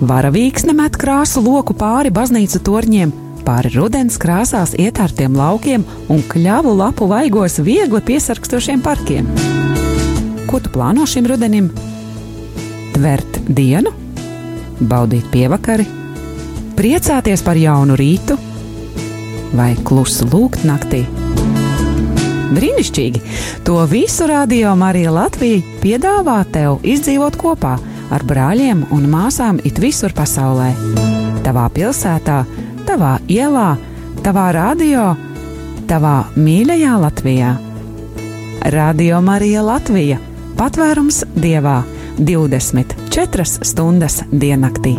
Varavīksne met krāsu loku pāri baznīcu torņiem, pāri rudens krāsās ietārtiem laukiem un kļavu lapu vaigos viegli piesarkstošiem parkiem. Ko tu plāno šim rudenim? Tvert dienu, baudīt pievakari, priecāties par jaunu rītu vai klusu lūgt naktī. Brīnišķīgi! To visu radio Marija Latvija piedāvā tev izdzīvot kopā ar brāļiem un māsām it visur pasaulē. Tavā pilsētā, tavā ielā, tavā radio, tavā mīļajā Latvijā. Radio Marija Latvija - patvērums dievā 24 stundas diennaktī.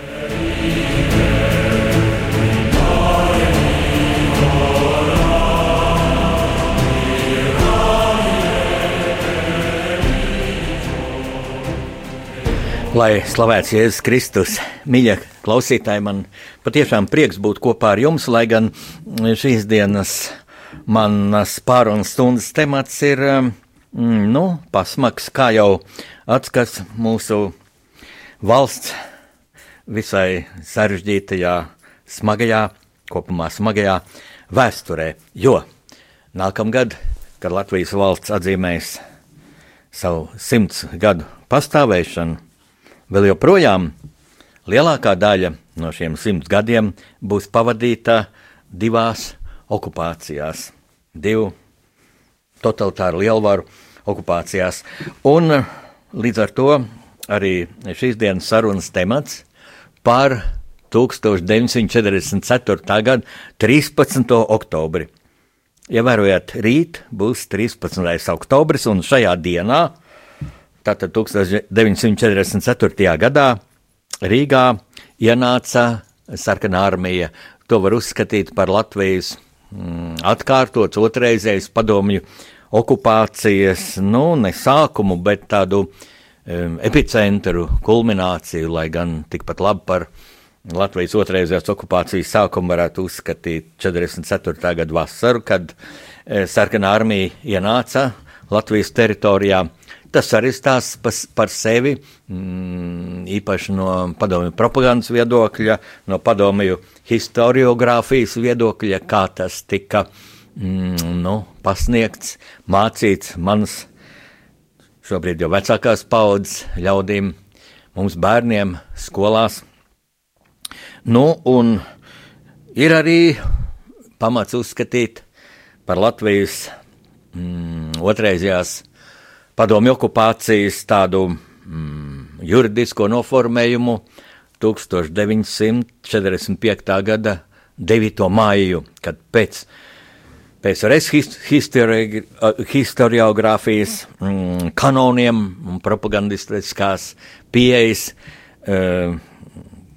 Lai slavēts Jēzus Kristus, mīļie klausītāji, man patiešām prieks būt kopā ar jums, lai gan šīs dienas manas pārunas stundas temats ir, mm, nu, pasmaks, kā jau atskats mūsu valsts visai sarežģītajā, smagajā, kopumā smagajā vēsturē, jo nākamgad, kad Latvijas valsts atzīmēs savu simts gadu pastāvēšanu, Vēl joprojām lielākā daļa no šiem simts gadiem būs pavadīta divās okupācijās, divu totalitāru lielvaru okupācijās. Un līdz ar to arī šīs dienas sarunas temats par 1944. gada 13. oktobri. Ievērojot, rīt būs 13. oktobris, un šajā dienā Tātad 1944. gadā Rīgā ienāca sarkanā armija. To var uzskatīt par Latvijas mm, atkārtots otrreizējs padomju okupācijas, nu, ne sākumu, bet tādu um, epicentru, kulmināciju, lai gan tikpat labi par Latvijas otrreizējās okupācijas sākumu varētu uzskatīt 44. gada vasaru, kad e, sarkanā armija ienāca Latvijas teritorijā. Tas arī stāsta par sevi, mm, īpaši no padomju propagandas viedokļa, no padomju historiografijas viedokļa, kā tas tika mm, nu, pasniegts, mācīts manas šobrīd jau vecākās paudzes ļaudīm, mums bērniem skolās. Nu, un ir arī pamats uzskatīt par Latvijas mm, otrreizējās padomju okupācijas tādu mm, juridisko noformējumu 1945. gada 9. maiju, kad pēc PSRS histori historiografijas mm, kanoniem un propagandistiskās pieejas uh,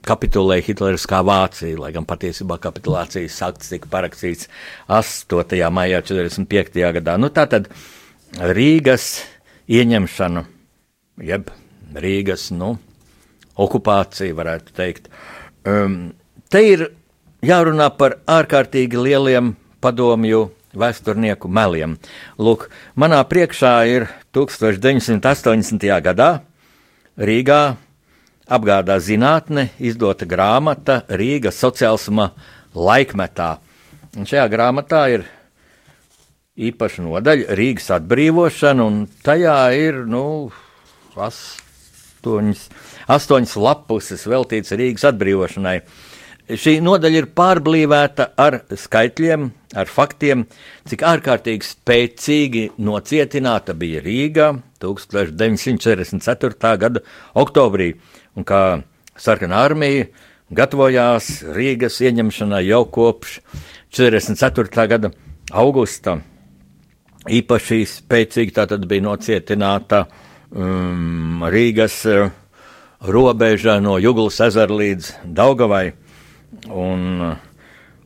kapitulēja Hitleriskā Vācija, lai gan patiesībā kapitulācijas akts tika parakstīts 8. maijā 45. gadā. Nu, tā tad Rīgas ieņemšanu, jeb Rīgas nu, okupāciju, varētu teikt. Um, te ir jārunā par ārkārtīgi lieliem padomju vēsturnieku meliem. Lūk, manā priekšā ir 1980. gadā Rīgā apgādā zinātne izdota grāmata Rīgas sociālisma laikmetā. Un šajā grāmatā ir īpaša nodaļa Rīgas atbrīvošana, un tajā ir nu, astoņas, astoņas lapuses veltīts Rīgas atbrīvošanai. Šī nodaļa ir pārblīvēta ar skaitļiem, ar faktiem, cik ārkārtīgi spēcīgi nocietināta bija Rīga 1944. gada oktobrī, un kā sarkanā armija gatavojās Rīgas ieņemšanai jau kopš 44. gada augusta. Īpaši spēcīgi tā tad bija nocietināta um, Rīgas uh, robeža no Juglas ezera līdz Daugavai. Un,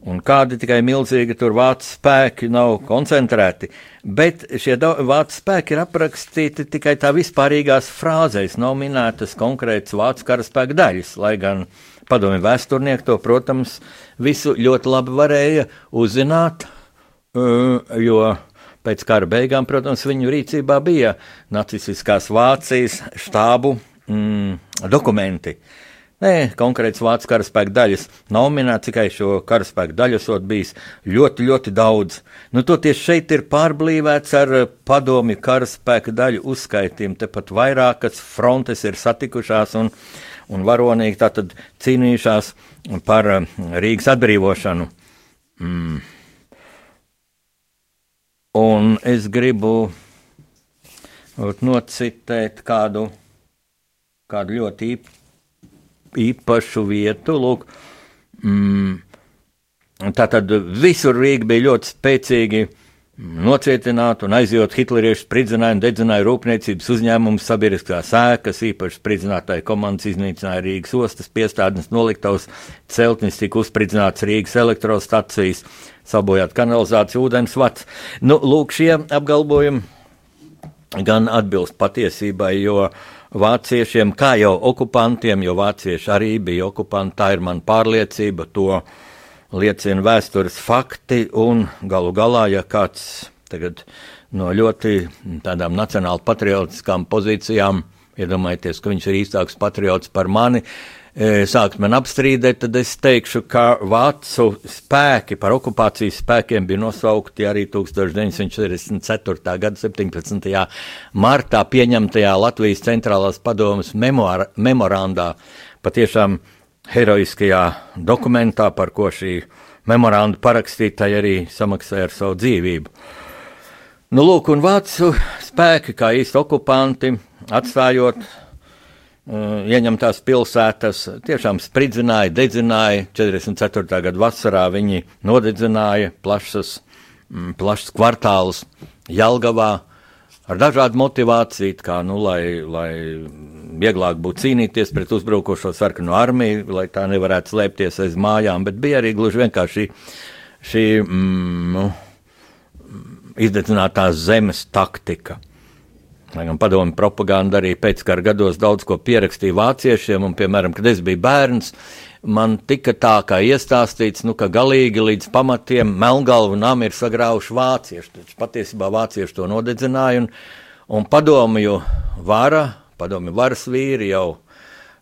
un kādi tikai milzīgi tur vācu spēki nav koncentrēti, bet šie vācu spēki ir aprakstīti tikai tā vispārīgās frāzēs, nav minētas konkrētas vācu karaspēka daļas, lai gan padomju vēsturnieki to, protams, visu ļoti labi varēja uzzināt, jo pēc kara beigām, protams, viņu rīcībā bija nacistiskās Vācijas štābu mm, dokumenti. Nē, konkrēts vācu karaspēka daļas minēts, tikai šo karaspēka daļu esot bijis ļoti, ļoti daudz. Nu, toties šeit ir pārblīvēts ar eh, padomju karaspēka daļu uzskaitiem. Tepat vairākas frontes ir satikušās un, un varonīgi tātad cīnījušās par eh, Rīgas atbrīvošanu. Mm. Un es gribu nocitēt kādu, kādu ļoti īpašu vietu. Lūk, mm, Tātad visur Rīga bija ļoti spēcīgi nocietināta un aizjūt hitleriešu spridzinājumu, dedzināja rūpniecības uzņēmumus, sabiedriskās ēkas, īpaši spridzinātāju komandas iznīcināja Rīgas ostas piestādnes, noliktavas celtnis, tika uzspridzināts Rīgas elektrostacijas, sabojāt kanalizāciju, ūdens vats. Nu, lūk, šie apgalvojumi gan atbilst patiesībai, jo uh, vāciešiem, kā jau okupantiem, jo vācieši arī bija okupanti, tā ir man pārliecība, to liecina vēstures fakti, un galu galā, ja kāds tagad no ļoti tādām nacionāli patriotiskām pozīcijām, iedomājieties, ka viņš ir īstāks patriots par mani, E, sākt man apstrīdēt, tad es teikšu, ka vācu spēki par okupācijas spēkiem bija nosaukti arī 1944. gada 17. martā pieņemtajā Latvijas centrālās padomas memoāra, memorandā, patiešām heroiskajā dokumentā, par ko šī memoranda parakstītāji arī samaksāja ar savu dzīvību. Nu, lūk, un vācu spēki, kā īsti okupanti, atstājot ieņemtās pilsētas tiešām spridzināja, dedzināja. 44. gada vasarā viņi nodedzināja plašas, mm, plašas kvartālus Jelgavā ar dažādu motivāciju, kā, nu, lai, lai vieglāk būtu cīnīties pret uzbrukošo sarkanu armiju, lai tā nevarētu slēpties aiz mājām, bet bija arī gluži vienkārši šī mm, nu, izdedzinātās zemes taktika. Lai gan padomju propaganda arī pēckara gados daudz ko pierakstīja vāciešiem, un, piemēram, kad es biju bērns, man tika tā kā iestāstīts, nu, ka galīgi līdz pamatiem Melngalvu nam ir sagrauši vācieši. Taču patiesībā vācieši to nodedzināja, un, un padomju vara, padomju varas vīri jau,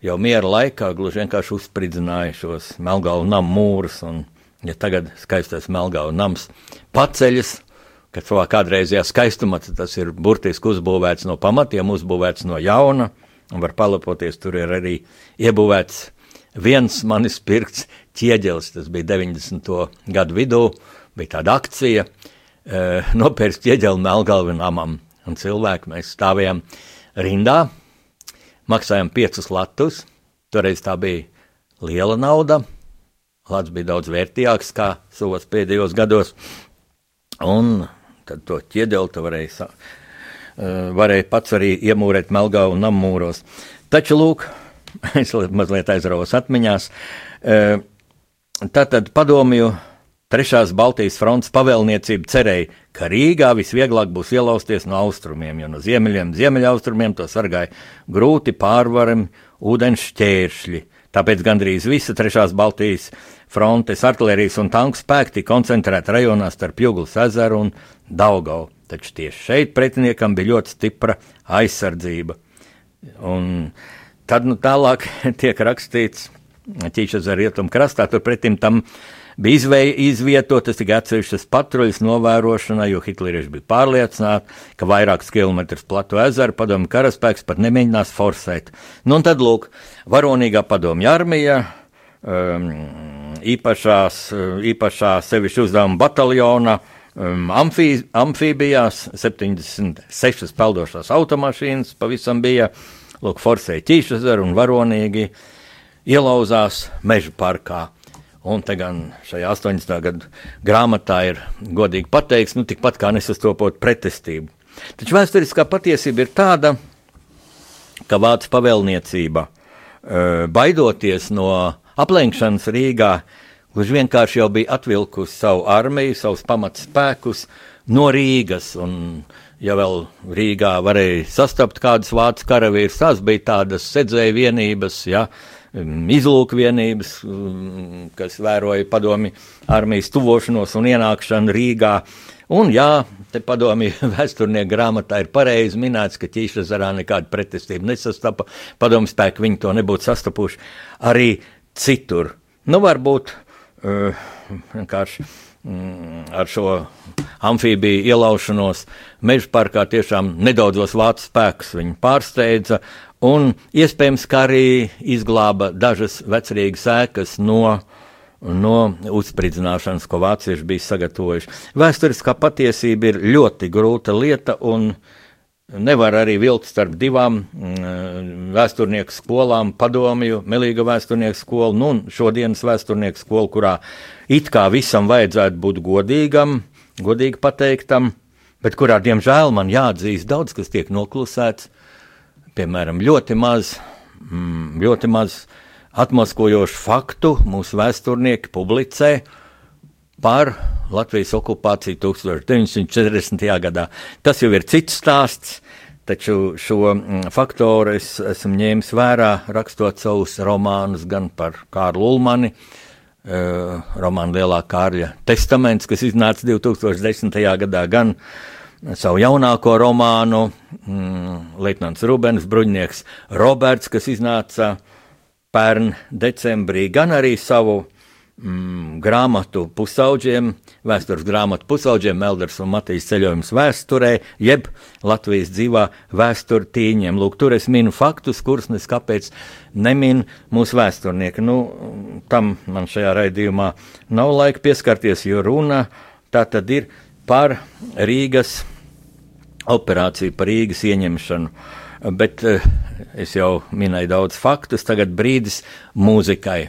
jau miera laikā gluži vienkārši uzspridzināja šos Melngalvu nam mūrus, un, ja tagad skaistais Melngalvu nams paceļas, ka savā kādreizajā skaistumā tas ir burtiski uzbūvēts no pamatiem, uzbūvēts no jauna, un var palapoties, tur ir arī iebūvēts viens manis pirkts ķieģelis, tas bija 90. gadu vidū, bija tāda akcija, e, nopērst ķieģeli Melgalvi namam, un cilvēki mēs stāvējām rindā, maksājām piecus latus, toreiz tā bija liela nauda, lats bija daudz vērtīgāks kā savos pēdējos gados, un tad to ķiedeltu varēja, uh, varēja pats arī iemūrēt Melgā un Nammūros. Taču, lūk, es mazliet aizraujos atmiņās, uh, tātad padomju Trešās Baltijas fronts pavēlniecība cerēja, ka Rīgā visvieglāk būs ielausties no austrumiem, jo no ziemeļiem, ziemeļaustrumiem to sargāja grūti pārvarami ūdens šķēršļi. Tāpēc gandrīz visa Trešās Baltijas frontes artērijas un tanku spēki tika koncentrēti rajonā starp Juglas ezeru un Daugau. Taču tieši šeit pretiniekam bija ļoti stipra aizsardzība. Un tad nu, tālāk tiek rakstīts Ķīšas ar rietumu krastā, turpretim tam bija izvei, izvietotas tikai atsevišķas patruļas novērošanai, jo hitlerieši bija pārliecināti, ka vairākus kilometrus platu ezeru padomju karaspēks pat nemēģinās forsēt. Nu, un tad, lūk, varonīgā padomju armija, um, īpašās, īpašā sevišķu uzdevuma bataljona, um, amfī, amfībijās, 76 peldošās automašīnas pavisam bija, lūk, forsēja ķīšazaru un varonīgi ielauzās meža parkā. Un te gan šajā 80. gadu grāmatā ir godīgi pateikts, nu, tikpat kā nesastopot pretestību. Taču vēsturiskā patiesība ir tāda, ka Vācijas pavēlniecība, baidoties no aplenkšanas Rīgā, gluži vienkārši jau bija atvilkusi savu armiju, savus pamatspēkus no Rīgas. Un, ja vēl Rīgā varēja sastapt kādus vācu karavīrus, tās bija tādas sedzēju vienības, ja, Um, izlūkvienības, um, kas vēroja padomi armijas tuvošanos un ienākšanu Rīgā. Un, jā, te padomju vēsturnieku grāmatā ir pareizi minēts, ka ķīšazarā nekāda pretestība nesastapa, padomju spēki viņi to nebūtu sastapuši arī citur. Nu, varbūt vienkārši mm, ar šo amfībiju ielaušanos meža parkā tiešām nedaudzos vācu spēkus viņi pārsteidza, un iespējams, ka arī izglāba dažas vecrīgas ēkas no, no uzspridzināšanas, ko vācieši bija sagatavojuši. Vēsturiskā patiesība ir ļoti grūta lieta, un nevar arī vilkt starp divām mm, vēsturnieku skolām, padomju, melīga vēsturnieku skolu, nu, un šodienas vēsturnieku skolu, kurā it kā visam vajadzētu būt godīgam, godīgi pateiktam, bet kurā, diemžēl, man jāatzīst daudz, kas tiek noklusēts, piemēram, ļoti maz, mm, ļoti maz atmaskojošu faktu mūsu vēsturnieki publicē par Latvijas okupāciju 1940. gadā. Tas jau ir cits stāsts, taču šo mm, faktoru es esmu ņēmis vērā, rakstot savus romānus gan par Kārlu Ulmani, uh, romānu Lielā Kārļa testaments, kas iznāca 2010. gadā, gan uh, savu jaunāko romānu, mm, Leitnants Rubens, bruņinieks Roberts, kas iznāca pērn decembrī, gan arī savu mm, grāmatu pusauģiem, vēstures grāmatu pusauģiem, Melders un Matīs ceļojums vēsturē, jeb Latvijas dzīvā vēsture tīņiem. Lūk, tur es minu faktus, kurus nes kāpēc nemin mūsu vēsturnieki. Nu, tam man šajā raidījumā nav laika pieskarties, jo runa tā tad ir par Rīgas operāciju, par Rīgas ieņemšanu. Bet eh, es jau minēju daudz faktus, tagad brīdis mūzikai.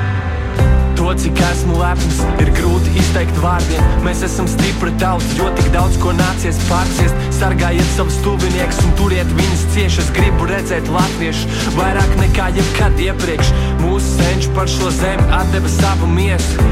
to, cik esmu lepns, ir grūti izteikt vārdiem. Mēs esam stipri tauts, jo tik daudz ko nācies pārciest. Sargājiet savus tuviniekus un turiet viņus cieši. Es gribu redzēt latviešus vairāk nekā jebkad iepriekš. Mūsu senči par šo zemi atdeva savu miesu.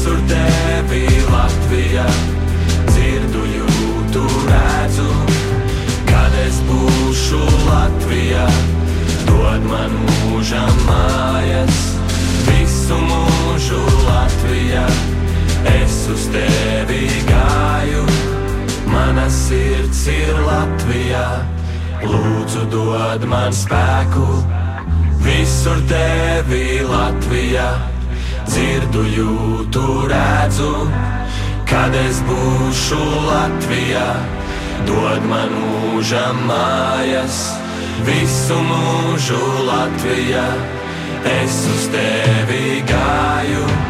visur tevi Latvija Dzirdu, jūtu, redzu Kad es būšu Latvija Dod man mūža mājas Visu mūžu Latvija Es uz tevi gāju Mana sirds ir Latvija Lūdzu dod man spēku Visur tevi Latvija dzirdu, jūtu, redzu, kad es būšu Latvijā. Dod man mūža mājas, visu mūžu Latvijā, es uz tevi gāju.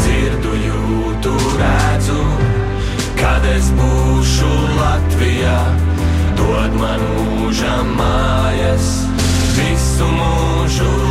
dzirdu, jūtu, redzu, kad es būšu Latvijā. Dod man mūža mājas, visu mūžu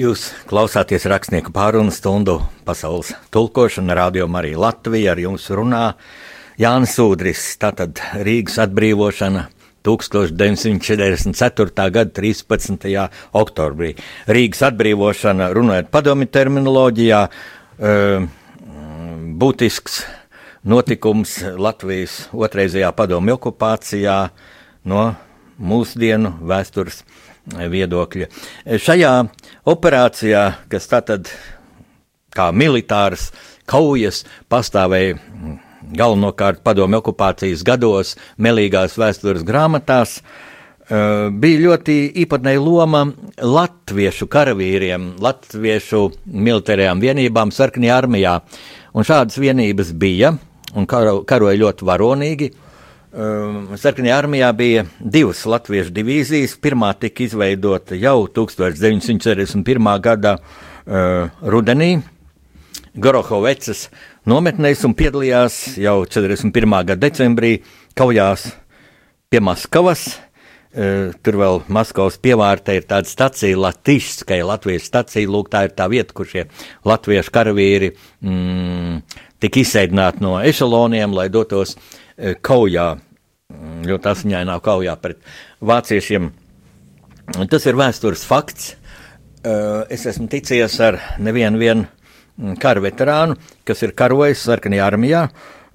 Jūs klausāties rakstnieku pārunu stundu pasaules tulkošana, radio arī Latvija ar jums runā Jānis Udris, tātad Rīgas atbrīvošana 1944. gada 13. oktobrī. Rīgas atbrīvošana, runājot padomi terminoloģijā, būtisks notikums Latvijas otrreizējā padomi okupācijā no mūsdienu vēstures viedokļa. Šajā operācijā, kas tātad kā militārs kaujas pastāvēja galvenokārt padomju okupācijas gados, melīgās vēstures grāmatās, uh, bija ļoti īpatnēja loma latviešu karavīriem, latviešu militārajām vienībām sarkanajā armijā. Un šādas vienības bija un karo, karoja ļoti varonīgi. Um, sarkanajā armijā bija divas latviešu divīzijas. Pirmā tika izveidota jau 1941. gada uh, rudenī. Gorohovecas nometnēs un piedalījās jau 41. gada decembrī kaujās pie Maskavas. Uh, tur vēl Maskavas pievārtē ir tāda stacija, Latvijas Latvijas stacija. Lūk, tā ir tā vieta, kur šie latviešu karavīri mm, tika izsēdināti no ešaloniem, lai dotos uh, kaujā, mm, ļoti asiņainā kaujā pret vāciešiem. Tas ir vēstures fakts. Uh, es esmu ticies ar nevienu vienu Mm, kara veterānu, kas ir karojis sarkanajā armijā.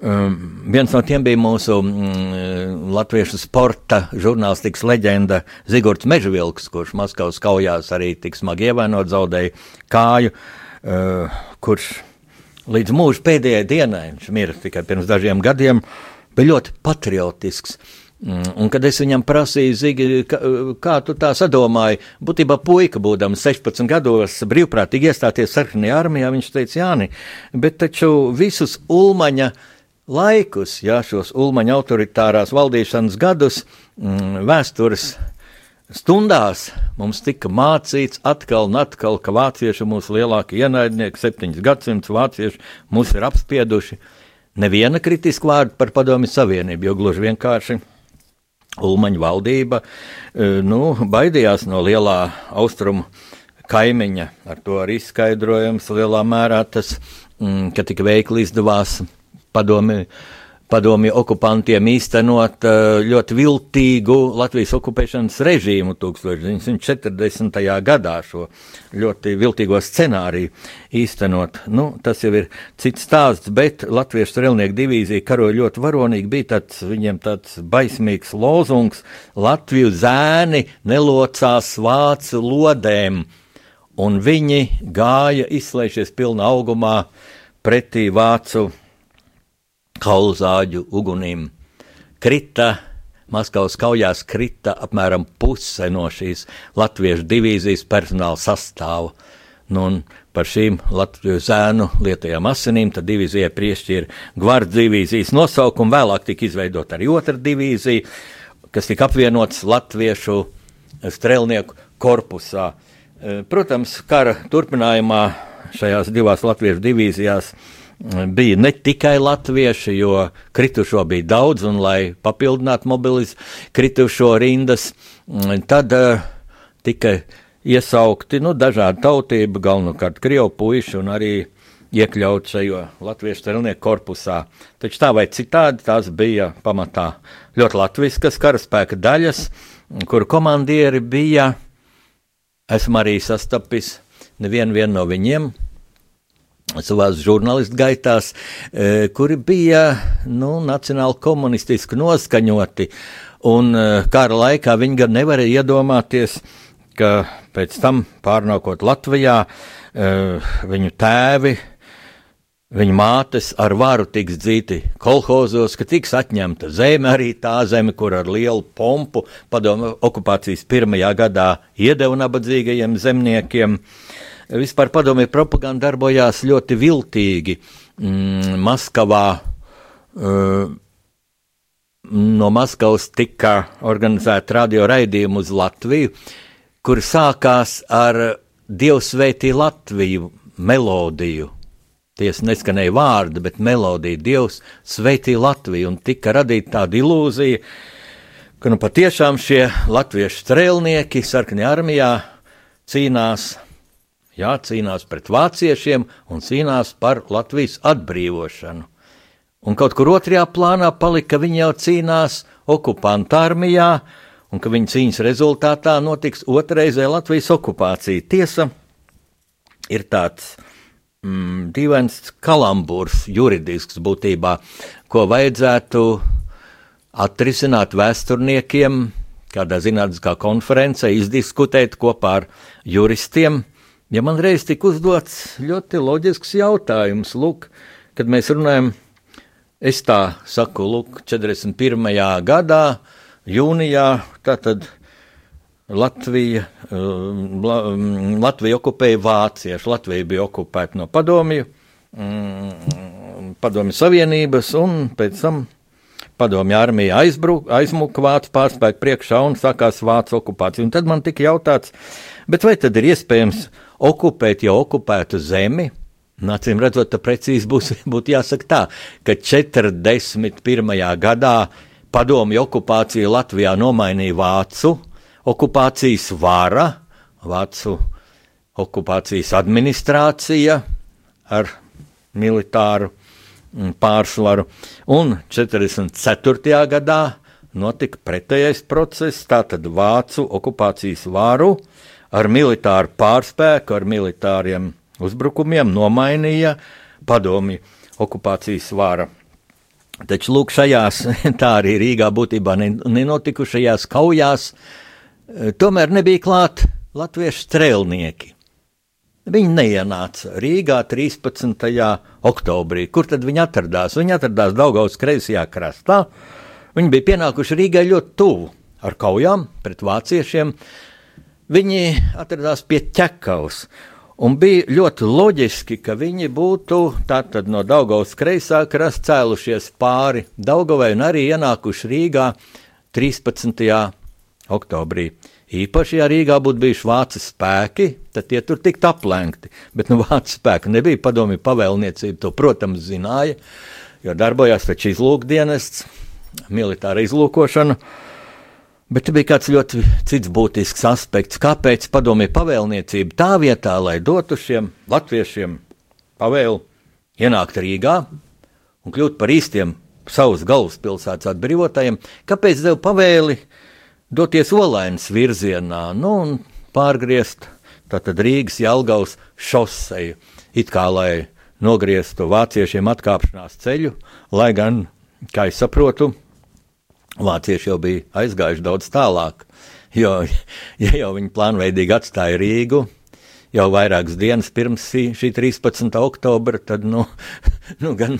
Um, viens no tiem bija mūsu mm, latviešu sporta žurnālistikas leģenda Zigorts Mežvilks, kurš Maskavas kaujās arī tik smagi ievainot, zaudēja kāju, uh, kurš līdz mūža pēdējai dienai, viņš mira tikai pirms dažiem gadiem, bija ļoti patriotisks. Mm, un, kad es viņam prasīju, Zigi, kā, kā tu tā sadomāji, būtībā puika, būdams 16 gados, brīvprātīgi iestāties sarkanajā armijā, viņš teica, Jāni, bet taču visus Ulmaņa laikus, jā, šos Ulmaņa autoritārās valdīšanas gadus, mm, vēstures stundās mums tika mācīts atkal un atkal, ka vācieši ir mūsu lielākie ienaidnieki, septiņus gadsimtus vācieši mūs ir apspieduši. Neviena kritiska vārda par padomju savienību, jo gluži vienkārši Ulmaņa valdība e, nu, baidījās no lielā austrumu kaimiņa. Ar to arī izskaidrojams lielā mērā tas, mm, ka tik veikli izdevās padomi padomju okupantiem īstenot eh, ļoti viltīgu Latvijas okupēšanas režīmu 1940. gadā, šo ļoti viltīgo scenāriju īstenot. Nu, tas jau ir cits stāsts, bet Latviešu strelnieku divīzija karoja ļoti varonīgi, bija tāds, viņiem tāds baismīgs lozungs - Latviju zēni nelocās vācu lodēm, un viņi gāja izslēgšies pilna augumā pretī vācu kaulzāģu ugunīm. Krita, Maskavas kaujās krita apmēram puse no šīs latviešu divīzijas personāla sastāva. Nu, un par šīm Latvijas zēnu lietajām asinīm divīzijai piešķīra gvards divīzijas nosaukumu, vēlāk tika izveidota arī otra divīzija, kas tika apvienots latviešu strelnieku korpusā. E, protams, kara turpinājumā šajās divās latviešu divīzijās bija ne tikai latvieši, jo kritušo bija daudz, un lai papildinātu mobilizāciju kritušo rindas, tad uh, tika iesaukti nu, dažādi tautību, galvenokārt krievu puiši un arī iekļaut šajā latviešu strelnieku korpusā. Taču tā vai citādi tās bija pamatā ļoti latviskas karaspēka daļas, kuru komandieri bija, esmu arī sastapis nevienu no viņiem, savās žurnālistu gaitās, e, kuri bija nu, nacionāli komunistiski noskaņoti. Un e, kara laikā viņi gan nevarēja iedomāties, ka pēc tam pārnākot Latvijā, e, viņu tēvi, viņa mātes ar varu tiks dzīti kolhozos, ka tiks atņemta zeme, arī tā zeme, kur ar lielu pompu padomu okupācijas pirmajā gadā iedeva nabadzīgajiem zemniekiem. Uh, vispār padomju propaganda darbojās ļoti viltīgi. Mm, Maskavā uh, no Maskavas tika organizēta radio raidījuma uz Latviju, kur sākās ar Dievsvētī Latviju melodiju. Ties neskanēja vārdi, bet melodija Dievs sveitī Latviju un tika radīta tāda ilūzija, ka nu patiešām šie latviešu strēlnieki sarkanajā armijā cīnās jā, cīnās pret vāciešiem un cīnās par Latvijas atbrīvošanu. Un kaut kur otrajā plānā palika, ka viņi jau cīnās okupantu armijā, un ka viņa cīņas rezultātā notiks otrreizē Latvijas okupācija. Tiesa ir tāds mm, dīvains kalambūrs, juridisks būtībā, ko vajadzētu atrisināt vēsturniekiem, kādā zinātniskā konferencē, izdiskutēt kopā ar juristiem Ja man reiz tika uzdots ļoti loģisks jautājums, lūk, kad mēs runājam, es tā saku, lūk, 41. gadā, jūnijā, tātad Latvija, um, um, Latvija okupēja vācieši, Latvija bija okupēta no padomju, mm, padomju savienības, un pēc tam padomju armija aizmuka vācu pārspēku priekšā un sākās vācu okupācija. Un tad man tika jautāts, bet vai tad ir iespējams okupēt jau okupētu zemi. Nācīm redzot, tā precīzi būs, būtu jāsaka tā, ka 41. gadā padomju okupācija Latvijā nomainīja vācu okupācijas vara, vācu okupācijas administrācija ar militāru mm, pārsvaru, un 44. gadā notika pretējais process, tātad vācu okupācijas varu ar militāru pārspēku, ar militāriem uzbrukumiem nomainīja padomi okupācijas vāra. Taču lūk, šajās, tā arī Rīgā būtībā nenotikušajās kaujās, eh, tomēr nebija klāt latviešu strēlnieki. Viņi neienāca Rīgā 13. oktobrī. Kur tad viņi atradās? Viņi atradās Daugaus kreisajā krastā. Viņi bija pienākuši Rīgai ļoti tuvu ar kaujām pret vāciešiem. Viņi atradās pie ķekavas. Un bija ļoti loģiski, ka viņi būtu no Daugovas kreisā krasta cēlušies pāri Daugavai un arī ienākuši Rīgā 13. oktobrī. Īpaši, ja Rīgā būtu bijuši vācu spēki, tad tie tur tiktu aplenkti. Bet nu, vācu spēku nebija. Padomju pavēlniecība to, protams, zināja, jo darbojās taču izlūkdienests, militāra izlūkošana. Bet bija kāds ļoti cits būtisks aspekts, kāpēc padomju pavēlniecība tā vietā, lai dotu šiem latviešiem pavēlu ienākt Rīgā un kļūt par īstiem savas galvaspilsētas atbrīvotājiem, kāpēc deva pavēli doties Olainas virzienā nu, un pārgriezt tātad Rīgas Jelgavas šoseju, it kā lai nogrieztu vāciešiem atkāpšanās ceļu, lai gan, kā es saprotu, Vācieši jau bija aizgājuši daudz tālāk, jo, ja jau viņi plānveidīgi atstāja Rīgu, jau vairākas dienas pirms šī 13. oktobra, tad nu, nu, gan,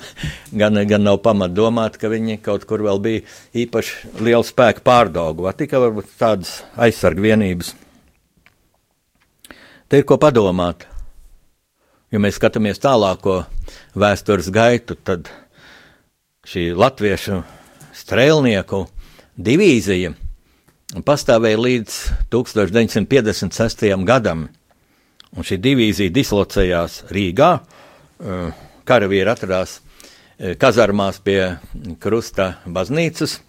gan, gan nav pamat domāt, ka viņi kaut kur vēl bija īpaši liela spēka pārdaugu, vai tikai tādas aizsargu vienības. Te ir ko padomāt. Ja mēs skatāmies tālāko vēstures gaitu, tad šī latviešu strēlnieku divīzija pastāvēja līdz 1956. gadam. Un šī divīzija dislocējās Rīgā. Eh, karavīri atradās eh, kazarmās pie Krusta baznīcas.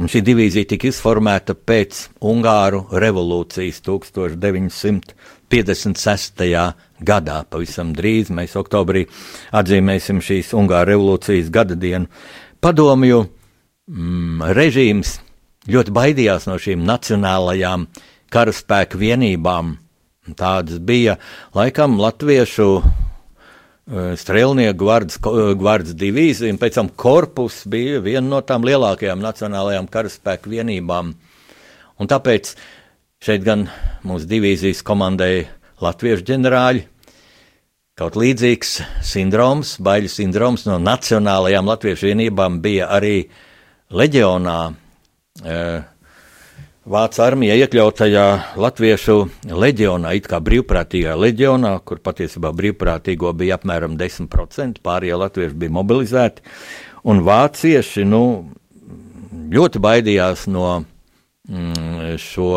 Un šī divīzija tika izformēta pēc Ungāru revolūcijas 1956. gadā. Pavisam drīz mēs oktobrī atzīmēsim šīs Ungāru revolūcijas gada dienu. Padomju mm, režīms ļoti baidījās no šīm nacionālajām karaspēku vienībām. Tādas bija laikam latviešu e, strēlnieku gvardas, gvardas divīzija, un pēc tam korpus bija viena no tām lielākajām nacionālajām karaspēku vienībām. Un tāpēc šeit gan mūsu divīzijas komandēja latviešu ģenerāļi, kaut līdzīgs sindroms, baiļu sindroms no nacionālajām latviešu vienībām bija arī leģionā Vācu armija iekļautajā latviešu leģionā, it kā brīvprātīgā leģionā, kur patiesībā brīvprātīgo bija apmēram 10%, pārējie latvieši bija mobilizēti. Un vācieši nu, ļoti baidījās no mm, šo,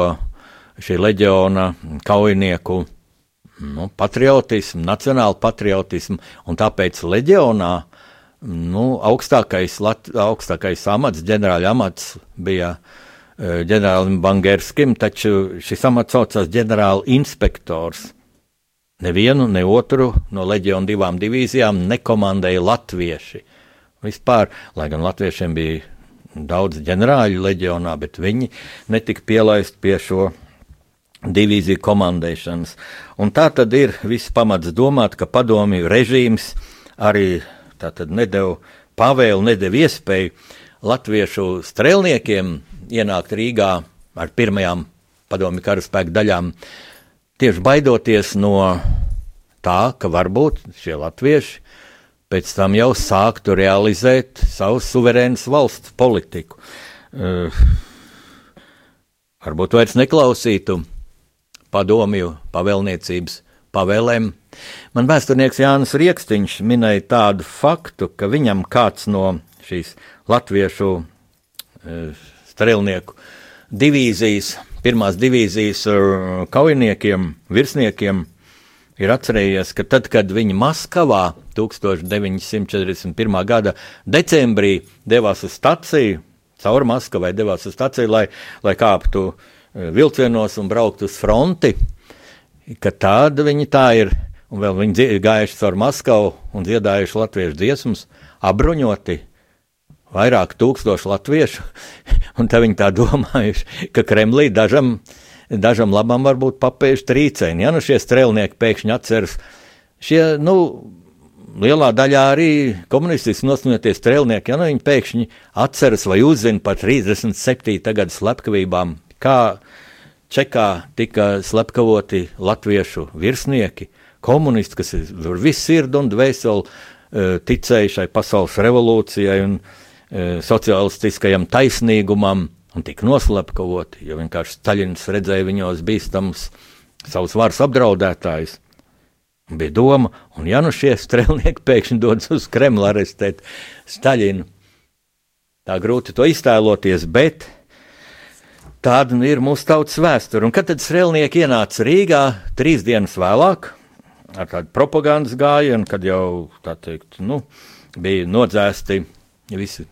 šī leģiona kaujinieku nu, patriotismu, nacionālu patriotismu, un tāpēc leģionā nu, augstākais, lat, augstākais amats, ģenerāļa amats bija uh, ģenerālim Bangerskim, taču šis amats saucās ģenerāla inspektors. Nevienu, ne otru no leģiona divām divīzijām nekomandēja latvieši. Vispār, lai gan latviešiem bija daudz ģenerāļu leģionā, bet viņi netika pielaisti pie šo divīziju komandēšanas. Un tā tad ir viss pamats domāt, ka padomju režīms arī nedēļu pavēlu, nedēļu iespēju latviešu strēlniekiem ienākt Rīgā ar pirmajām padomju karaspēku daļām, tieši baidoties no tā, ka varbūt šie latvieši pēc tam jau sāktu realizēt savu suverēnas valsts politiku. Uh, varbūt vairs neklausītu padomju pavēlniecības pavēlēm. Man vēsturnieks Jānis Rieksniņš minēja tādu faktu, ka viņam kāds no šīs latviešu e, strēlnieku divīzijas, pirmās divīzijas e, kaujiniekiem, virsniekiem, ir atcerējies, ka tad, kad viņi Maskavā 1941. gada decembrī devās uz staciju, caur Maskavai devās uz staciju, lai, lai kāptu e, vilcienos un brauktu uz fronti, ka tāda viņi tā ir. Un vēl viņi ir gājuši caur Maskavu un dziedājuši latviešu dziesmas, apbruņoti vairāk tūkstoši latviešu. Un tā viņi tā domājuši, ka Kremlī dažam, dažam labam varbūt papēž trīcēni. Ja nu šie strēlnieki pēkšņi atceras, šie, nu, lielā daļā arī komunistiski nosmieties strēlnieki, ja nu viņi pēkšņi atceras vai uzzina par 37. gada slepkavībām, kā Čekā tika slepkavoti latviešu virsnieki, komunisti, kas ir visu sirdi un dvēseli e, ticēja šai pasaules revolūcijai un e, sociālistiskajam taisnīgumam, un tika noslepkavoti, jo vienkārši Staļins redzēja viņos bīstams savus varas apdraudētājus. Bija doma, un ja nu šie strēlnieki pēkšņi dodas uz Kremlu arestēt Staļinu, tā grūti to iztēloties, bet Tāda nu ir mūsu tautas vēsture. Un kad tad strēlnieki ienāca Rīgā trīs dienas vēlāk, ar tādu propagandas gājienu, kad jau teikt, nu, bija nodzēsti visi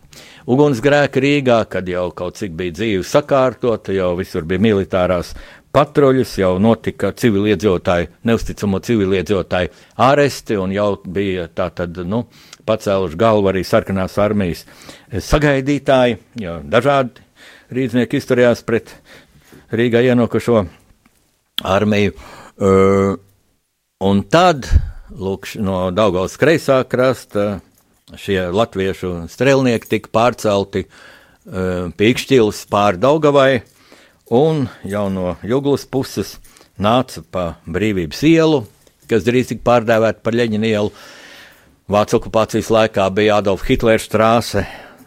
ugunsgrēki Rīgā, kad jau kaut cik bija dzīve sakārtota, jau visur bija militārās patruļas, jau notika civiliedzīvotāju, neusticamo civiliedzīvotāju āresti, un jau bija tā tad, nu, pacēluši galvu arī sarkanās armijas sagaidītāji, dažādi rīznieki izturējās pret Rīgā ienākušo armiju. Uh, un tad, lūk, no Daugavas kreisā krasta šie latviešu strēlnieki tika pārcelti uh, pīkšķils pār Daugavai, un jau no Juglas puses nāca pa brīvības ielu, kas drīz tika pārdēvēta par Leņķinu ielu. Vācu okupācijas laikā bija Adolfa Hitlera strāse,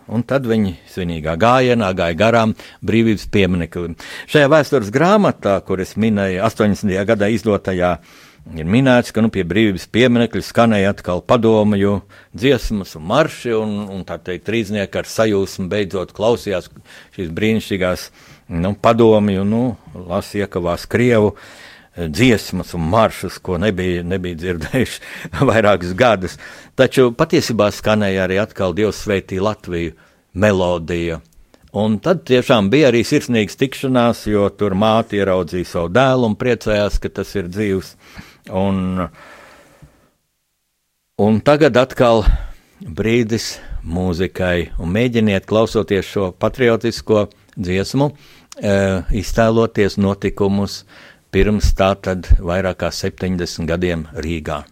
un tad viņi svinīgā gājienā gāja garām brīvības piemineklim. Šajā vēstures grāmatā, kuras minēju 80. gadā izdotajā, ir minēts, ka nu, pie brīvības pieminekļa skanēja atkal padomju dziesmas un marši, un, un tā teikt, trīsnieki ar sajūsmu beidzot klausījās šīs brīnišķīgās nu, padomju, nu, lasi iekavās Krievu dziesmas un maršus, ko nebija, nebija dzirdējuši vairākus gadus. Taču patiesībā skanēja arī atkal Dievs sveitī Latviju melodija. Un tad tiešām bija arī sirsnīgs tikšanās, jo tur māte ieraudzīja savu dēlu un priecājās, ka tas ir dzīvs. Un, un tagad atkal brīdis mūzikai, un mēģiniet klausoties šo patriotisko dziesmu, eh, iztēloties notikumus, pirms tā tad vairāk kā 70 gadiem Rīgā.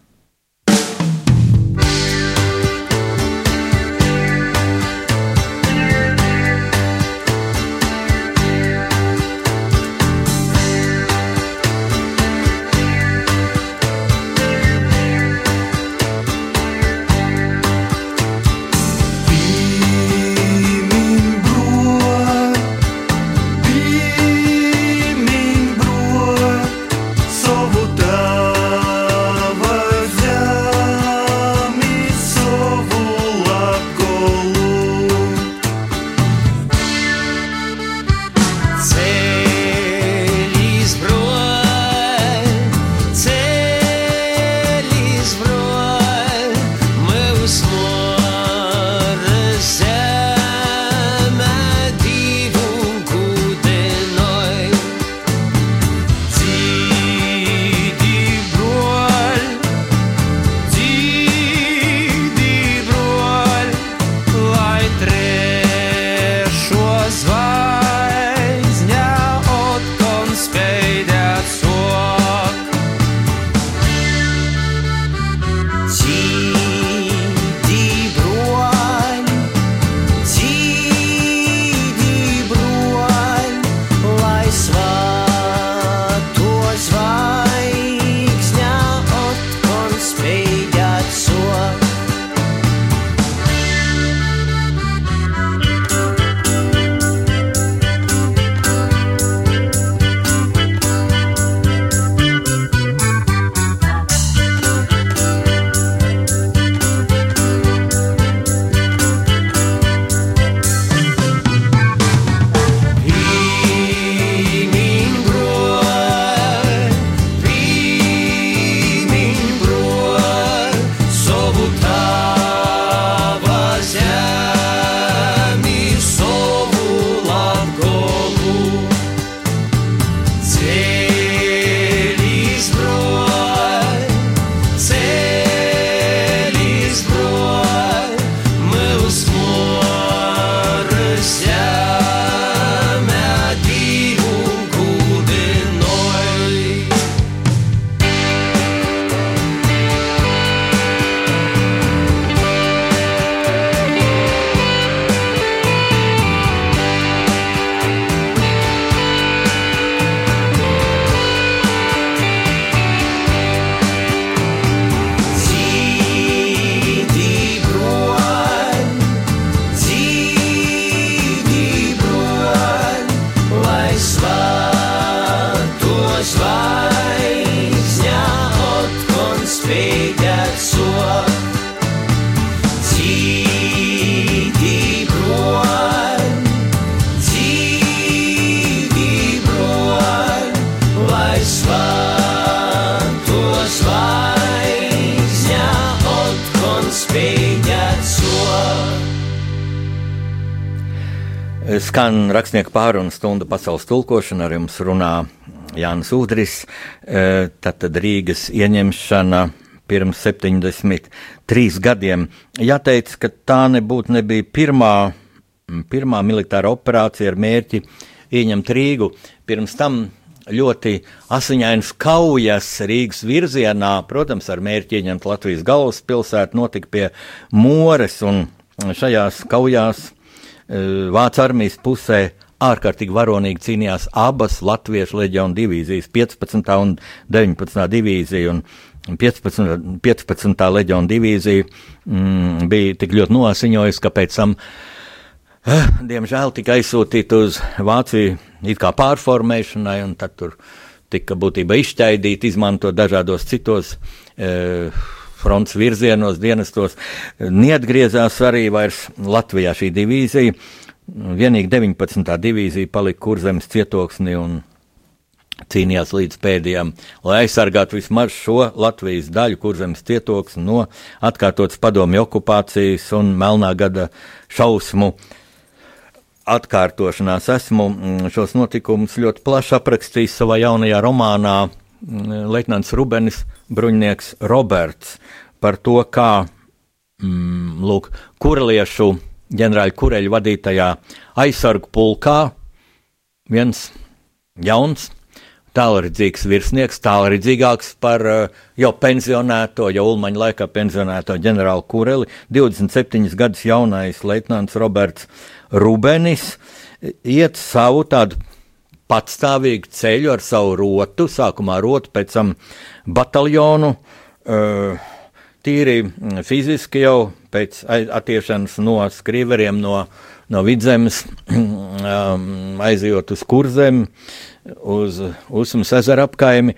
Pārunu stunda pasaules tulkošana, ar jums runā Jānis Udris. E, Tātad Rīgas ieņemšana pirms 73 gadiem. Jāteic, ka tā nebūtu nebija pirmā, pirmā militāra operācija ar mērķi ieņemt Rīgu. Pirms tam ļoti asiņainas kaujas Rīgas virzienā, protams, ar mērķi ieņemt Latvijas galvaspilsētu, notika pie Mores un šajās kaujās Eh, Vācu armijas pusē ārkārtīgi varonīgi cīnījās abas Latviešu leģionu divīzijas, 15. un 19. divīzija. Un 15. 15. leģiona divīzija mm, bija tik ļoti noasiņojusi, ka pēc tam, eh, diemžēl, tika aizsūtīta uz Vāciju it kā pārformēšanai, un tad tur tika būtībā izšķaidīta, izmantot dažādos citos. Eh, fronts virzienos, dienestos, neatgriezās arī Latvijā šī divīzija. Vienīgi 19. divīzija palika kurzemes cietoksni un cīnījās līdz pēdējiem, lai aizsargātu vismaz šo Latvijas daļu, kurzemes cietoksni no atkārtotas padomju okupācijas un melnā gada šausmu atkārtošanās. Esmu mm, šos notikumus ļoti plaši aprakstījis savā jaunajā romānā mm, Leitnants Rubenis bruņnieks Roberts par to, kā mm, lūk, kurliešu ģenerāļa kureļa vadītajā aizsargu pulkā viens jauns, tālredzīgs virsnieks, tālredzīgāks par uh, jau pensionēto, jau Ulmaņa laikā pensionēto ģenerāli kureli, 27 gadus jaunais leitnants Roberts Rubenis iet savu tādu patstāvīgu ceļu ar savu rotu, sākumā rotu, pēc tam bataljonu. Uh, tīri mm, fiziski jau pēc attiešanas no skriveriem, no, no vidzemes, um, aizjot uz kurzem, uz Usmas ezera apkaimi.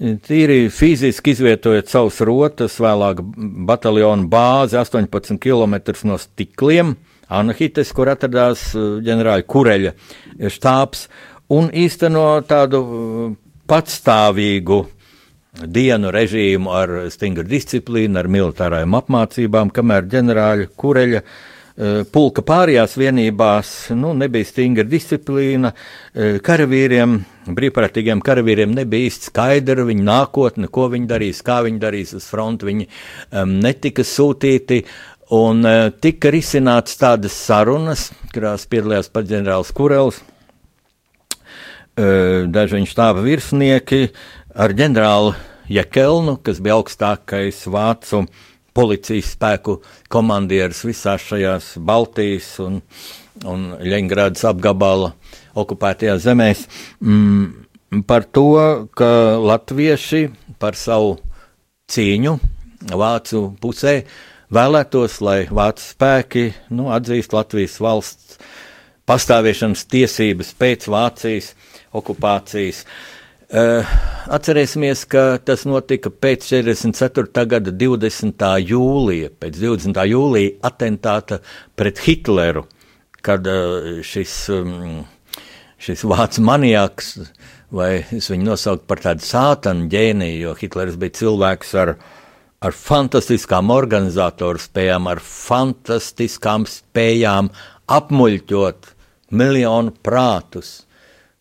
Tīri fiziski izvietojot savus rotas, vēlāk bataljonu bāzi 18 km no stikliem, Anahites, kur atradās uh, ģenerāļa Kureļa štābs, un īsteno tādu uh, patstāvīgu dienu režīmu ar stingru disciplīnu, ar militārajām apmācībām, kamēr ģenerāļa Kureļa uh, pulka pārējās vienībās nu, nebija stingra disciplīna. Uh, karavīriem, brīvprātīgiem karavīriem nebija īsti skaidra viņa nākotne, ko viņi darīs, kā viņi darīs uz fronti. Viņi um, netika sūtīti un uh, tika risināts tādas sarunas, kurās piedalījās pats ģenerālis Kurels daži viņa štāba virsnieki ar ģenerāli Jekelnu, kas bija augstākais vācu policijas spēku komandieris visās šajās Baltijas un, un Ļeņgradas apgabala okupētajās zemēs, mm, par to, ka latvieši par savu cīņu vācu pusē vēlētos, lai vācu spēki nu, atzīst Latvijas valsts pastāvēšanas tiesības pēc Vācijas okupācijas. Uh, atcerēsimies, ka tas notika pēc 44. gada 20. jūlija, pēc 20. jūlija atentāta pret Hitleru, kad uh, šis, um, šis vācu maniaks, vai es viņu nosaucu par tādu sātanu ģēniju, jo Hitlers bija cilvēks ar, ar fantastiskām organizatoru spējām, ar fantastiskām spējām apmuļķot miljonu prātus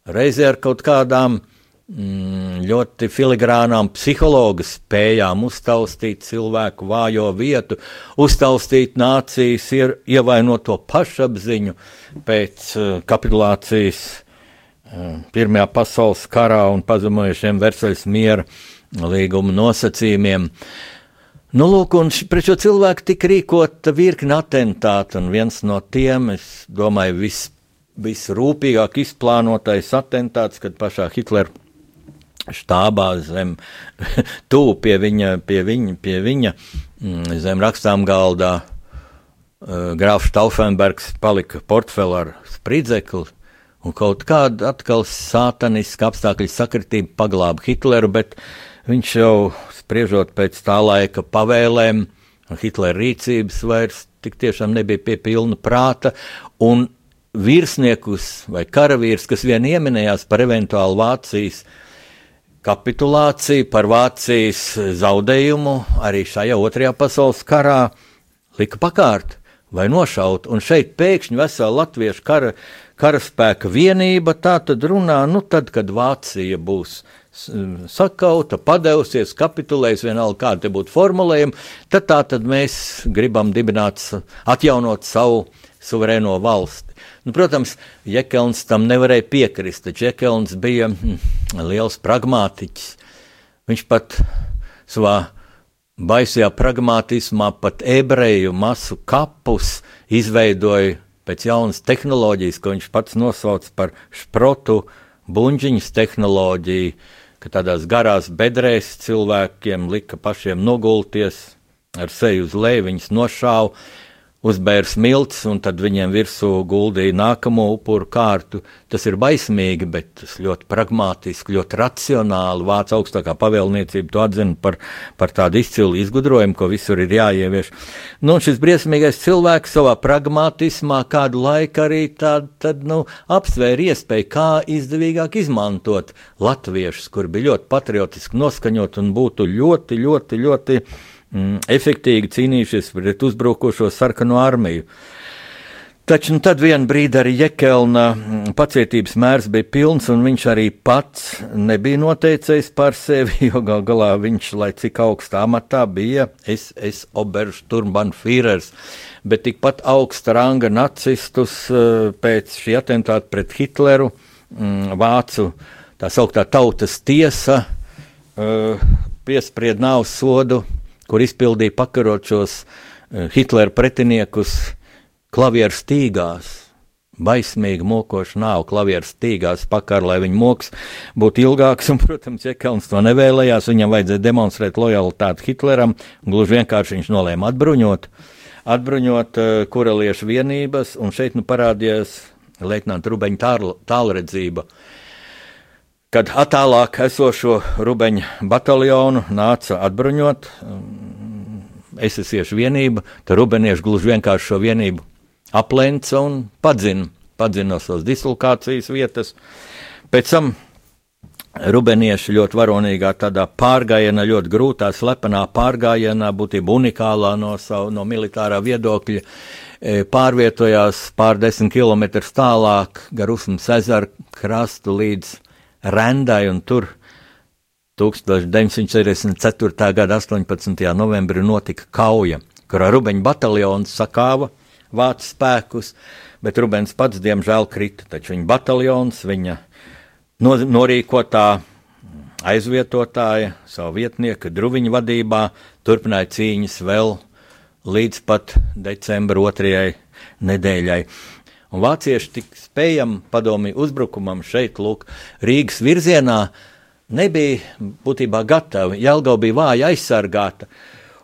reizē ar kaut kādām mm, ļoti filigrānām psihologa spējām uztaustīt cilvēku vājo vietu, uztaustīt nācijas ievainot to pašapziņu pēc uh, kapitulācijas uh, Pirmajā pasaules karā un pazemojušiem Versaļas miera līguma nosacījumiem. Nu, lūk, un pret šo cilvēku tika rīkota virkni atentātu, un viens no tiem, es domāju, viss visrūpīgāk izplānotais atentāts, kad pašā Hitlera štābā zem tuvu pie viņa, pie viņa, pie viņa mm, zem rakstām galdā uh, grāfs Taufenbergs palika portfeli ar spridzekli, un kaut kāda atkal sātaniska apstākļu sakritība paglāba Hitleru, bet viņš jau spriežot pēc tā laika pavēlēm, Hitlera rīcības vairs tik tiešām nebija pie pilna prāta, un virsniekus vai karavīrus, kas vien ieminējās par eventuālu Vācijas kapitulāciju, par Vācijas zaudējumu arī šajā otrajā pasaules karā, lika pakārt vai nošaut. Un šeit pēkšņi vesela latviešu kara, karaspēka vienība tā tad runā, nu tad, kad Vācija būs sakauta, padevusies, kapitulējusi, vienalga kāda te būtu formulējuma, tad tā tad mēs gribam dibināt, atjaunot savu suverēno valsti. Nu, protams, Jekelns tam nevarēja piekrist, taču Jekelns bija hm, liels pragmātiķis. Viņš pat savā baisajā pragmatismā pat ebreju masu kapus izveidoja pēc jaunas tehnoloģijas, ko viņš pats nosauc par šprotu buļģiņas tehnoloģiju, ka tādās garās bedrēs cilvēkiem lika pašiem nogulties ar seju uz leju, viņas nošāva uzbēra smilts, un tad viņiem virsū guldīja nākamo upuru kārtu. Tas ir baismīgi, bet tas ļoti pragmatiski, ļoti racionāli. Vācu augstākā pavēlniecība to atzina par, par tādu izcilu izgudrojumu, ko visur ir jāievieš. Nu, šis briesmīgais cilvēks savā pragmatismā kādu laiku arī tād, tad, nu, apsvēra iespēju, kā izdevīgāk izmantot latviešus, kuri bija ļoti patriotiski noskaņot un būtu ļoti, ļoti, ļoti. ļoti mm, efektīgi cīnījušies pret uzbrukošo sarkano armiju. Taču nu, tad vienā brīdī arī Jekelna mm, pacietības mērs bija pilns, un viņš arī pats nebija noteicējis par sevi, jo gal galā viņš, lai cik augstā amatā bija, es Obersturmbanfīrers, bet tikpat augsta ranga nacistus eh, pēc šī atentāta pret Hitleru, mm, vācu tā sauktā tautas tiesa, eh, piespried nāves sodu kur izpildīja pakarošos eh, Hitlera pretiniekus klavieru stīgās. Baismīgi mokoši nav klavieru stīgās pakar, lai viņa moks būtu ilgāks, un, protams, Čekels to nevēlējās, viņam vajadzēja demonstrēt lojalitāti Hitleram, gluži vienkārši viņš nolēma atbruņot, atbruņot uh, kureliešu vienības, un šeit nu parādījās leitnanta Rubeņa tālredzība. Kad attālāk esošo Rubeņa bataljonu nāca atbruņot, esesiešu vienība, tad rubenieši gluži vienkārši šo vienību aplenca un padzina, padzina no savas dislokācijas vietas. Pēc tam rubenieši ļoti varonīgā tādā pārgājienā, ļoti grūtā, slepenā pārgājienā, būtībā unikālā no, savu, no militārā viedokļa, e, pārvietojās pār desmit km tālāk gar Usmas ezeru krastu līdz Rendai un tur 1944. gada 18. novembrī notika kauja, kurā Rubeņa bataljons sakāva vācu spēkus, bet Rubens pats diemžēl krita. Taču viņa bataljons, viņa no, norīkotā aizvietotāja, savu vietnieku Druviņa vadībā, turpināja cīņas vēl līdz pat decembra otrajai nedēļai. Un vācieši tik spējami padomju uzbrukumam šeit, lūk, Rīgas virzienā, uh, nebija būtībā gatava. Jelgava bija vāja aizsargāta,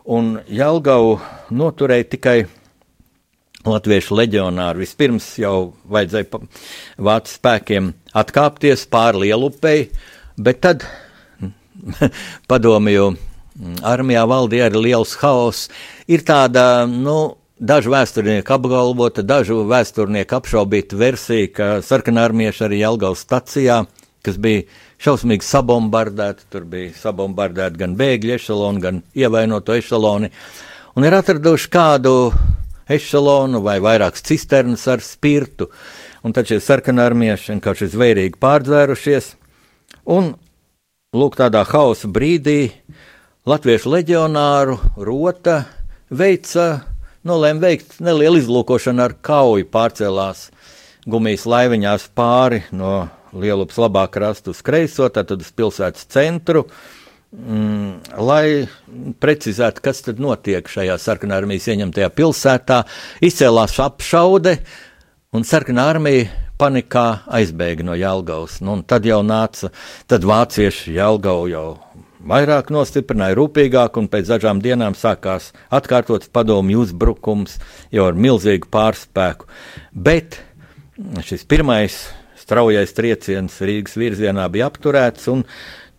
un Jelgavu noturēja tikai latviešu leģionāri. Vispirms jau vajadzēja vācu spēkiem atkāpties pāri lielupei, bet tad padomju armijā valdīja arī liels haoss. Ir tāda, nu, Dažu vēsturnieku apgalvota, dažu vēsturnieku apšaubīta versija, ka sarkanārmieši arī Jelgavas stacijā, kas bija šausmīgi sabombardēti. Tur bija sabombardēti gan bēgļu ešaloni, gan ievainoto ešaloni. Un ir atraduši kādu ešalonu vai vairākas cisternas ar spirtu. Un tad šie sarkanarmieši vienkārši zvērīgi pārdzērušies. Un lūk, tādā hausa brīdī latviešu leģionāru rota veica, nolēma veikt nelielu izlūkošanu ar kauju, pārcēlās gumijas laiviņās pāri no Lielupas labā krasta uz kreiso, tātad uz pilsētas centru. Mm, lai precizētu, kas tad notiek šajā sarkanā armijas ieņemtajā pilsētā, izcēlās apšaude, un sarkanā armija panikā aizbēga no Jālgavas. Nu, tad jau nāca, tad vācieši Jālgavu jau vairāk nostiprināja, rūpīgāk, un pēc dažām dienām sākās atkārtots padomju uzbrukums jau ar milzīgu pārspēku. Bet šis pirmais straujais trieciens Rīgas virzienā bija apturēts.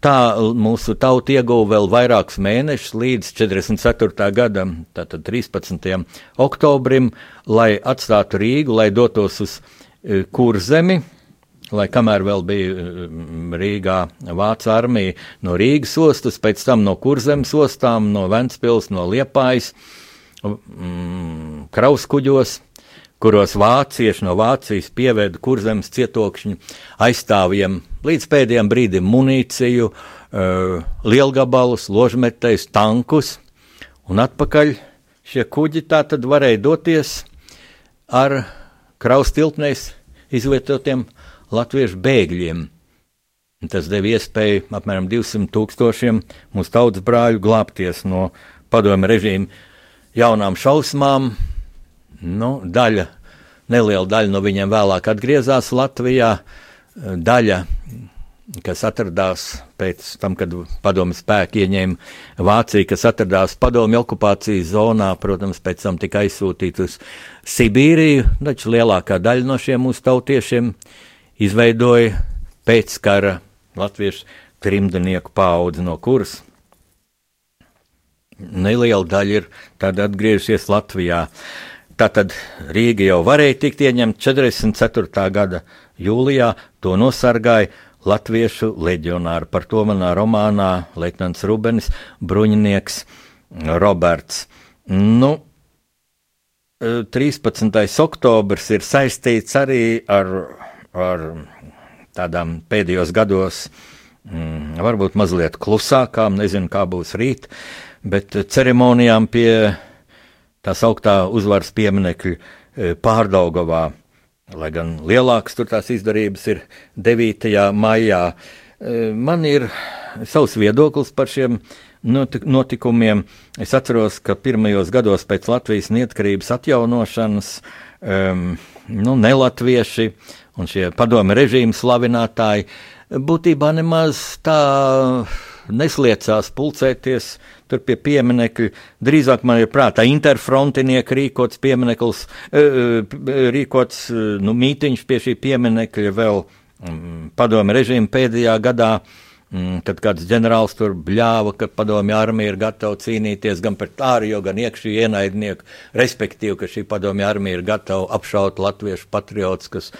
Tā mūsu tauta ieguva vēl vairākus mēnešus līdz 44. gadam, tātad 13. oktobrim, lai atstātu Rīgu, lai dotos uz e, Kurzemi, lai kamēr vēl bija e, Rīgā Vācu armija no Rīgas ostas, pēc tam no Kurzemes ostām, no Ventspils, no Liepājas, mm, krauskuģos kuros vācieši no Vācijas pieveda kurzemes cietokšņu aizstāvjiem līdz pēdējiem brīdim munīciju, uh, lielgabalus, ložmetējus, tankus, un atpakaļ šie kuģi tā tad varēja doties ar kraustiltnēs izvietotiem latviešu bēgļiem. Tas deva iespēju apmēram 200 tūkstošiem mūsu tautas brāļu glābties no padomju režīma jaunām šausmām, Nu, daļa neliela daļa no viņiem vēlāk atgriezās Latvijā, daļa kas atradās pēc tam, kad padomju spēki ieņēma Vāciju, kas atradās padomju okupācijas zonā, protams, pēc tam tika aizsūtīti uz Sibīriju, taču lielākā daļa no šiem mūsu tautiešiem izveidoja pēckara latviešu trimdnieku paudzi, no kuras neliela daļa ir atgriezusies Latvijā. Tātad Rīga jau varēja tikt ieņemta 44. gada jūlijā, to nosargāja latviešu leģionāri. Par to manā romānā Leitnants Rubenis, bruņinieks Roberts. Nu, 13. E, oktobrs ir saistīts arī ar, ar tādām pēdējos gados, mm, varbūt mazliet klusākām, nezinu, kā būs rīt, bet ceremonijām pie tā sauktā uzvaras pieminekļa e, Pārdaugavā lai gan lielākas tur tās izdarības ir 9. maijā. E, man ir savs viedoklis par šiem notikumiem. Es atceros, ka pirmajos gados pēc Latvijas neatkarības atjaunošanas um, nu, nelatvieši un šie padomi režīmu slavinātāji būtībā nemaz tā nesliecās pulcēties tur pie pieminiekļa. Drīzāk man ir prātā interfrontinieka rīkots piemineklis, e, e, rīkots e, nu, mītiņš pie šī pieminekļa vēl mm, padomi režīmu pēdējā gadā. Mm, tad kāds ģenerālis tur bļāva, ka padomju armija ir gatava cīnīties gan pret ārējo, gan iekšējo ienaidnieku, respektīvi, ka šī padomju armija ir gatava apšaut latviešu patriotus, kas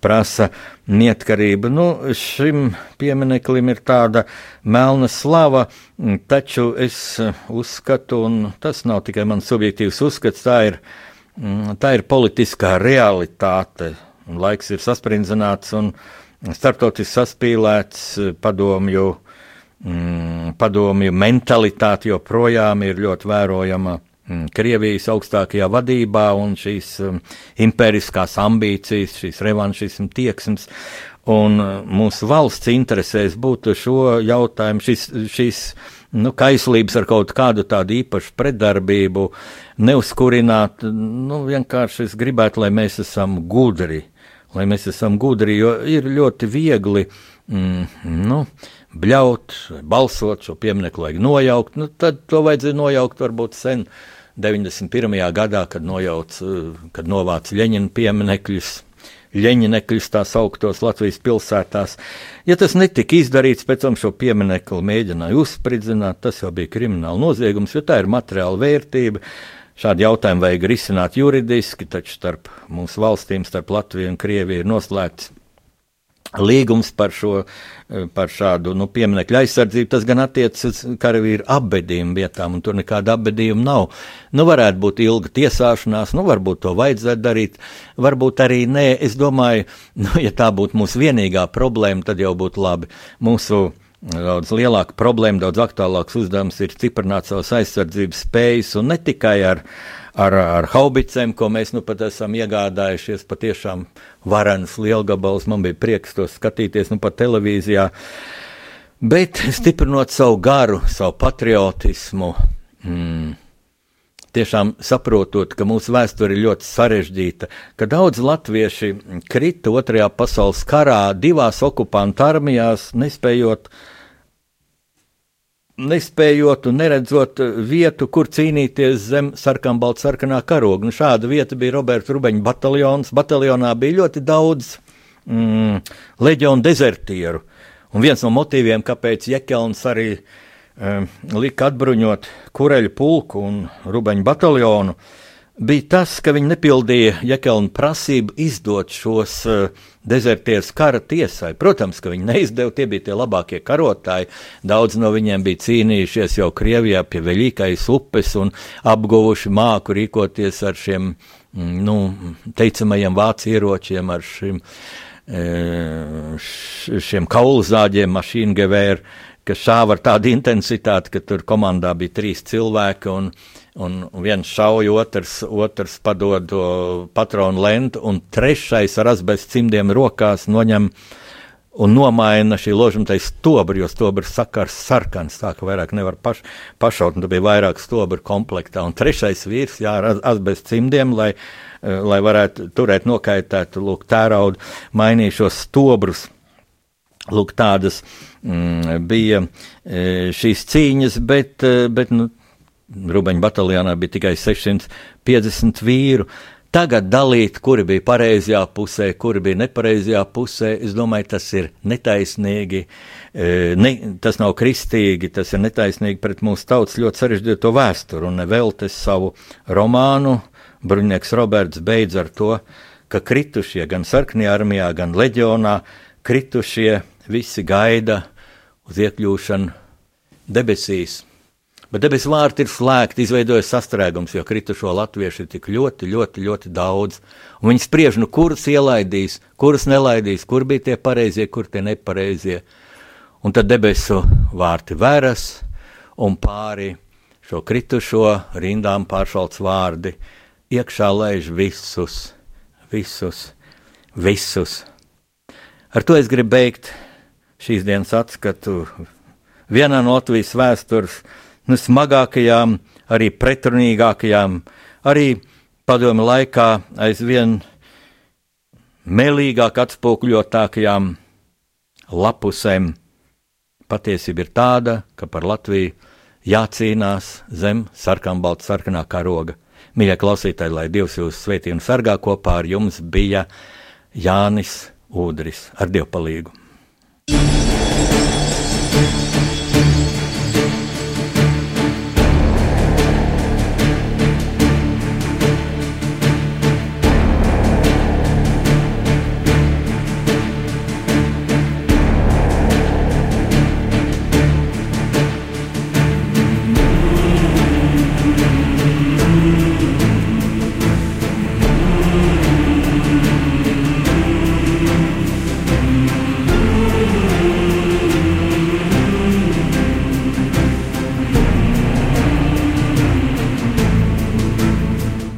prasa neatkarību. Nu, šim piemineklim ir tāda melna slava, taču es uzskatu, un tas nav tikai mans subjektīvs uzskats, tā ir, tā ir politiskā realitāte. Laiks ir sasprindzināts un starptautiski saspīlēts padomju, padomju mentalitāte joprojām ir ļoti vērojama Mm, Krievijas augstākajā vadībā un šīs um, imperiskās ambīcijas, šīs revanšismu tieksmes. Un uh, mūsu valsts interesēs būtu šo jautājumu, šis, šīs nu, kaislības ar kaut kādu tādu īpašu pretdarbību neuzkurināt. Nu, vienkārši es gribētu, lai mēs esam gudri, lai mēs esam gudri, jo ir ļoti viegli. Mm, nu, Bļaut, balsot šo pieminiektu, vajag nojaukt, nu, tad to vajadzēja nojaukt varbūt sen. Uh, 91. gadā, kad, nojauc, kad novāca Leņķina pieminekļus. Ļeņķinekļus tā sauktos Latvijas pilsētās. Ja tas netika izdarīts, pēc tam šo pieminiektu mēģināja uzspridzināt, tas jau bija krimināla noziegums, jo tā ir materiāla vērtība. Šādi jautājumi vajag risināt juridiski, taču starp mūsu valstīm, starp Latviju un Krieviju ir noslēgts līgums par, šo, eh, par šādu nu, pieminiektu aizsardzību, tas gan attiecas uz karavīru apbedījumu vietām, un tur nekāda apbedījuma nav. Nu, varētu būt ilga tiesāšanās, nu, varbūt to vajadzētu darīt, varbūt arī nē. Es domāju, nu, ja tā būtu mūsu vienīgā problēma, tad jau būtu labi. Mūsu daudz lielāka problēma, daudz aktuālāks uzdevums ir stiprināt savas aizsardzības spējas, un ne tikai ar ar, ar haubicēm, ko mēs nu pat esam iegādājušies. Patiešām varenas lielgabals, man bija prieks to skatīties nu pat televīzijā. Bet stiprinot savu garu, savu patriotismu, mm, tiešām saprotot, ka mūsu vēsture ir ļoti sarežģīta, ka daudz latvieši krita Otrajā pasaules karā divās okupantu armijās, nespējot uh, nespējot un neredzot vietu, kur cīnīties zem sarkanbalta sarkanā karoga. Nu, šāda vieta bija Roberta Rubeņa bataljons. Bataljonā bija ļoti daudz mm, leģionu dezertieru. Un viens no motīviem, kāpēc Jekelns arī um, lika atbruņot kureļu pulku un Rubeņa bataljonu, uh, bija tas, ka viņi nepildīja Jekelna prasību izdot šos uh, dezertierus kara tiesai. Protams, ka viņi neizdeva, tie bija tie labākie karotāji. Daudz no viņiem bija cīnījušies jau Krievijā pie Veļīkais upes un apguvuši māku rīkoties ar šiem, mm, nu, teicamajiem vācu ieročiem, ar šim, uh, šiem kaulzāģiem, mašīnu gevēru, kas šāva ar tādu intensitāti, ka tur komandā bija trīs cilvēki un un viens šauj, otrs, otrs padod patronu lentu, un trešais ar asbestu cimdiem rokās noņem un nomaina šī ložuma stobra, jo stobra sakars sarkans, tā ka vairāk nevar paš, pašaut, un tad bija vairāk stobra komplektā. Un trešais vīrs, jā, ar azbest cimdiem, lai, eh, lai varētu turēt nokaitētu, lūk, tēraudu, mainīja šos stobrus. Lūk, tādas mm, bija e, šīs cīņas, bet, e, bet nu, Rubeņa bataljonā bija tikai 650 vīru. Tagad dalīt, kuri bija pareizajā pusē, kuri bija nepareizajā pusē, es domāju, tas ir netaisnīgi, e, ne, tas nav kristīgi, tas ir netaisnīgi pret mūsu tautas ļoti sarežģīto vēsturi. Un vēl te savu romānu Bruņnieks Roberts beidz ar to, ka kritušie gan sarknajā armijā, gan leģionā kritušie visi gaida uz iekļūšanu debesīs. Bet debesu vārti ir slēgti, izveidojas sastrēgums, jo kritušo latviešu ir tik ļoti, ļoti, ļoti daudz. Un viņi spriež, nu, kurus ielaidīs, kurus nelaidīs, kur bija tie pareizie, kur tie nepareizie. Un tad debesu vārti veras, un pāri šo kritušo rindām pāršalts vārdi iekšā laiž visus, visus, visus. Ar to es gribu beigt šīs dienas atskatu vienā no Latvijas vēstures nu, smagākajām, arī pretrunīgākajām, arī padomu laikā aizvien melīgāk atspoguļotākajām lapusēm. Patiesība ir tāda, ka par Latviju jācīnās zem sarkanbalta sarkanā karoga. Mīļie klausītāji, lai Dievs jūs svētī un sargā kopā ar jums bija Jānis Udris ar Dievpalīgu.